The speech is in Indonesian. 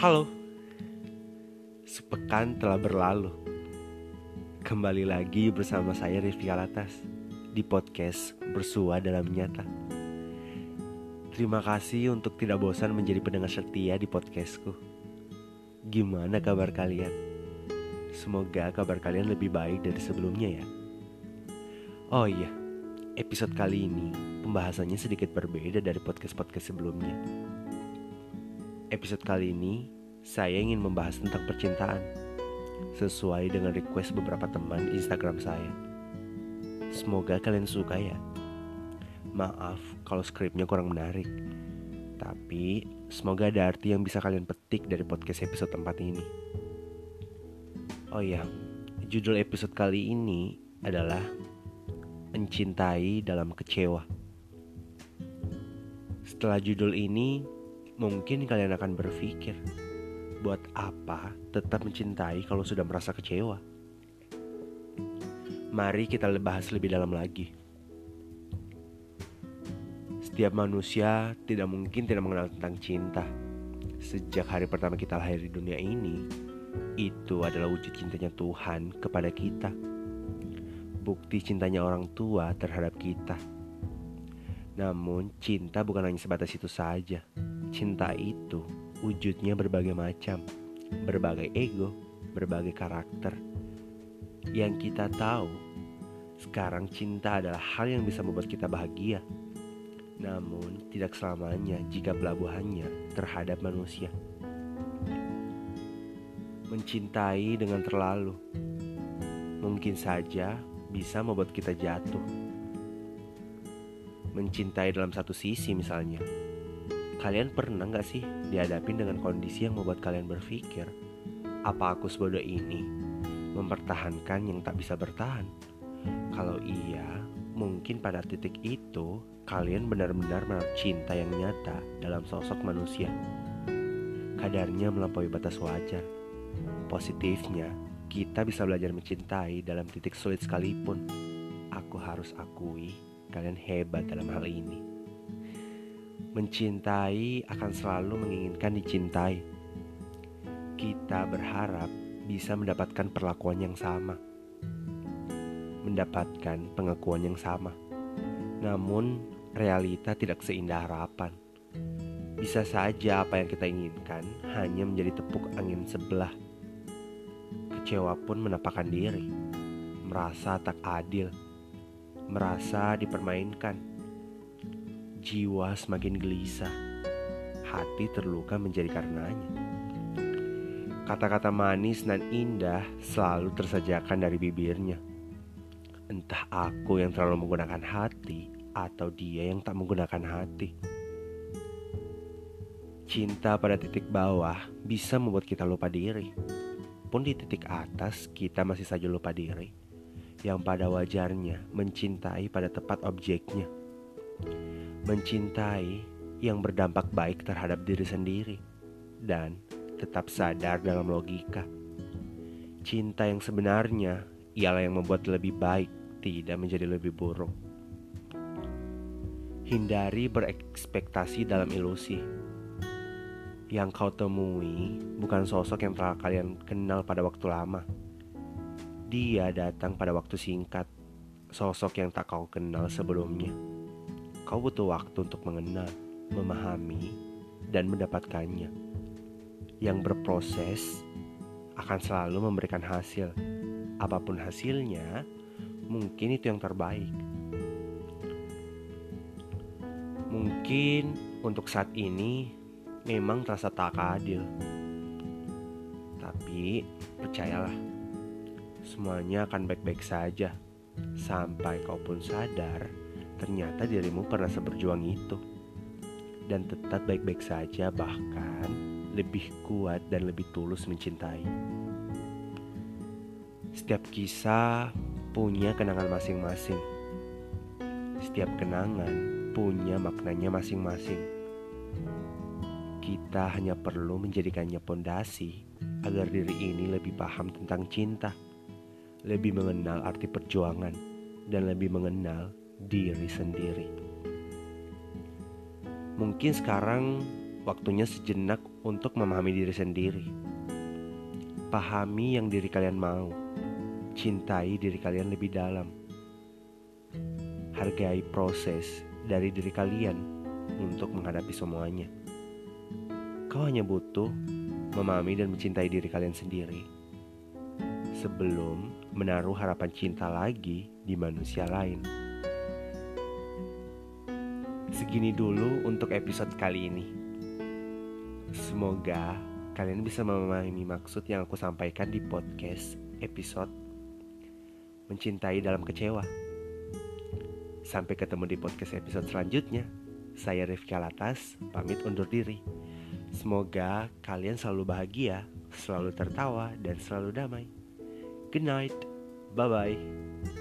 Halo, sepekan telah berlalu. Kembali lagi bersama saya Rifki Alatas di podcast Bersua Dalam Nyata. Terima kasih untuk tidak bosan menjadi pendengar setia di podcastku. Gimana kabar kalian? Semoga kabar kalian lebih baik dari sebelumnya ya. Oh iya, episode kali ini pembahasannya sedikit berbeda dari podcast-podcast sebelumnya. Episode kali ini saya ingin membahas tentang percintaan sesuai dengan request beberapa teman Instagram saya. Semoga kalian suka ya. Maaf kalau skripnya kurang menarik. Tapi semoga ada arti yang bisa kalian petik dari podcast episode 4 ini. Oh ya, judul episode kali ini adalah Mencintai dalam kecewa. Setelah judul ini, mungkin kalian akan berpikir, buat apa tetap mencintai kalau sudah merasa kecewa? Mari kita bahas lebih dalam lagi. Setiap manusia tidak mungkin tidak mengenal tentang cinta. Sejak hari pertama kita lahir di dunia ini, itu adalah wujud cintanya Tuhan kepada kita. Bukti cintanya orang tua terhadap kita. Namun, cinta bukan hanya sebatas itu saja. Cinta itu wujudnya berbagai macam, berbagai ego, berbagai karakter. Yang kita tahu, sekarang cinta adalah hal yang bisa membuat kita bahagia. Namun, tidak selamanya jika pelabuhannya terhadap manusia. Mencintai dengan terlalu mungkin saja bisa membuat kita jatuh. Mencintai dalam satu sisi misalnya. Kalian pernah gak sih dihadapin dengan kondisi yang membuat kalian berpikir, apa aku sebodoh ini mempertahankan yang tak bisa bertahan? Kalau iya, mungkin pada titik itu kalian benar-benar menaruh cinta yang nyata dalam sosok manusia. Kadarnya melampaui batas wajar. Positifnya, kita bisa belajar mencintai dalam titik sulit sekalipun. Aku harus akui, kalian hebat dalam hal ini. Mencintai akan selalu menginginkan dicintai. Kita berharap bisa mendapatkan perlakuan yang sama, mendapatkan pengakuan yang sama. Namun, realita tidak seindah harapan. Bisa saja apa yang kita inginkan hanya menjadi tepuk angin sebelah. Kecewa pun menapakan diri, merasa tak adil, merasa dipermainkan jiwa semakin gelisah, hati terluka menjadi karenanya. Kata-kata manis dan indah selalu tersajakan dari bibirnya. Entah aku yang terlalu menggunakan hati atau dia yang tak menggunakan hati. Cinta pada titik bawah bisa membuat kita lupa diri. Pun di titik atas kita masih saja lupa diri. Yang pada wajarnya mencintai pada tepat objeknya mencintai yang berdampak baik terhadap diri sendiri dan tetap sadar dalam logika. Cinta yang sebenarnya ialah yang membuat lebih baik, tidak menjadi lebih buruk. Hindari berekspektasi dalam ilusi. Yang kau temui bukan sosok yang telah kalian kenal pada waktu lama. Dia datang pada waktu singkat, sosok yang tak kau kenal sebelumnya. Kau butuh waktu untuk mengenal, memahami, dan mendapatkannya. Yang berproses akan selalu memberikan hasil. Apa pun hasilnya, mungkin itu yang terbaik. Mungkin untuk saat ini memang terasa tak adil. Tapi percayalah, semuanya akan baik-baik saja sampai kau pun sadar ternyata dirimu pernah seberjuang itu dan tetap baik-baik saja bahkan lebih kuat dan lebih tulus mencintai. Setiap kisah punya kenangan masing-masing. Setiap kenangan punya maknanya masing-masing. Kita hanya perlu menjadikannya pondasi agar diri ini lebih paham tentang cinta, lebih mengenal arti perjuangan, dan lebih mengenal diri sendiri. Mungkin sekarang waktunya sejenak untuk memahami diri sendiri. Pahami yang diri kalian mau, cintai diri kalian lebih dalam. Hargai proses dari diri kalian untuk menghadapi semuanya. Kau hanya butuh memahami dan mencintai diri kalian sendiri sebelum menaruh harapan cinta lagi di manusia lain. Segini dulu untuk episode kali ini. Semoga kalian bisa memahami maksud yang aku sampaikan di podcast episode Mencintai dalam Kecewa. Sampai ketemu di podcast episode selanjutnya. Saya Rifki Alatas, pamit undur diri. Semoga kalian selalu bahagia, selalu tertawa, dan selalu damai. Good night. Bye bye.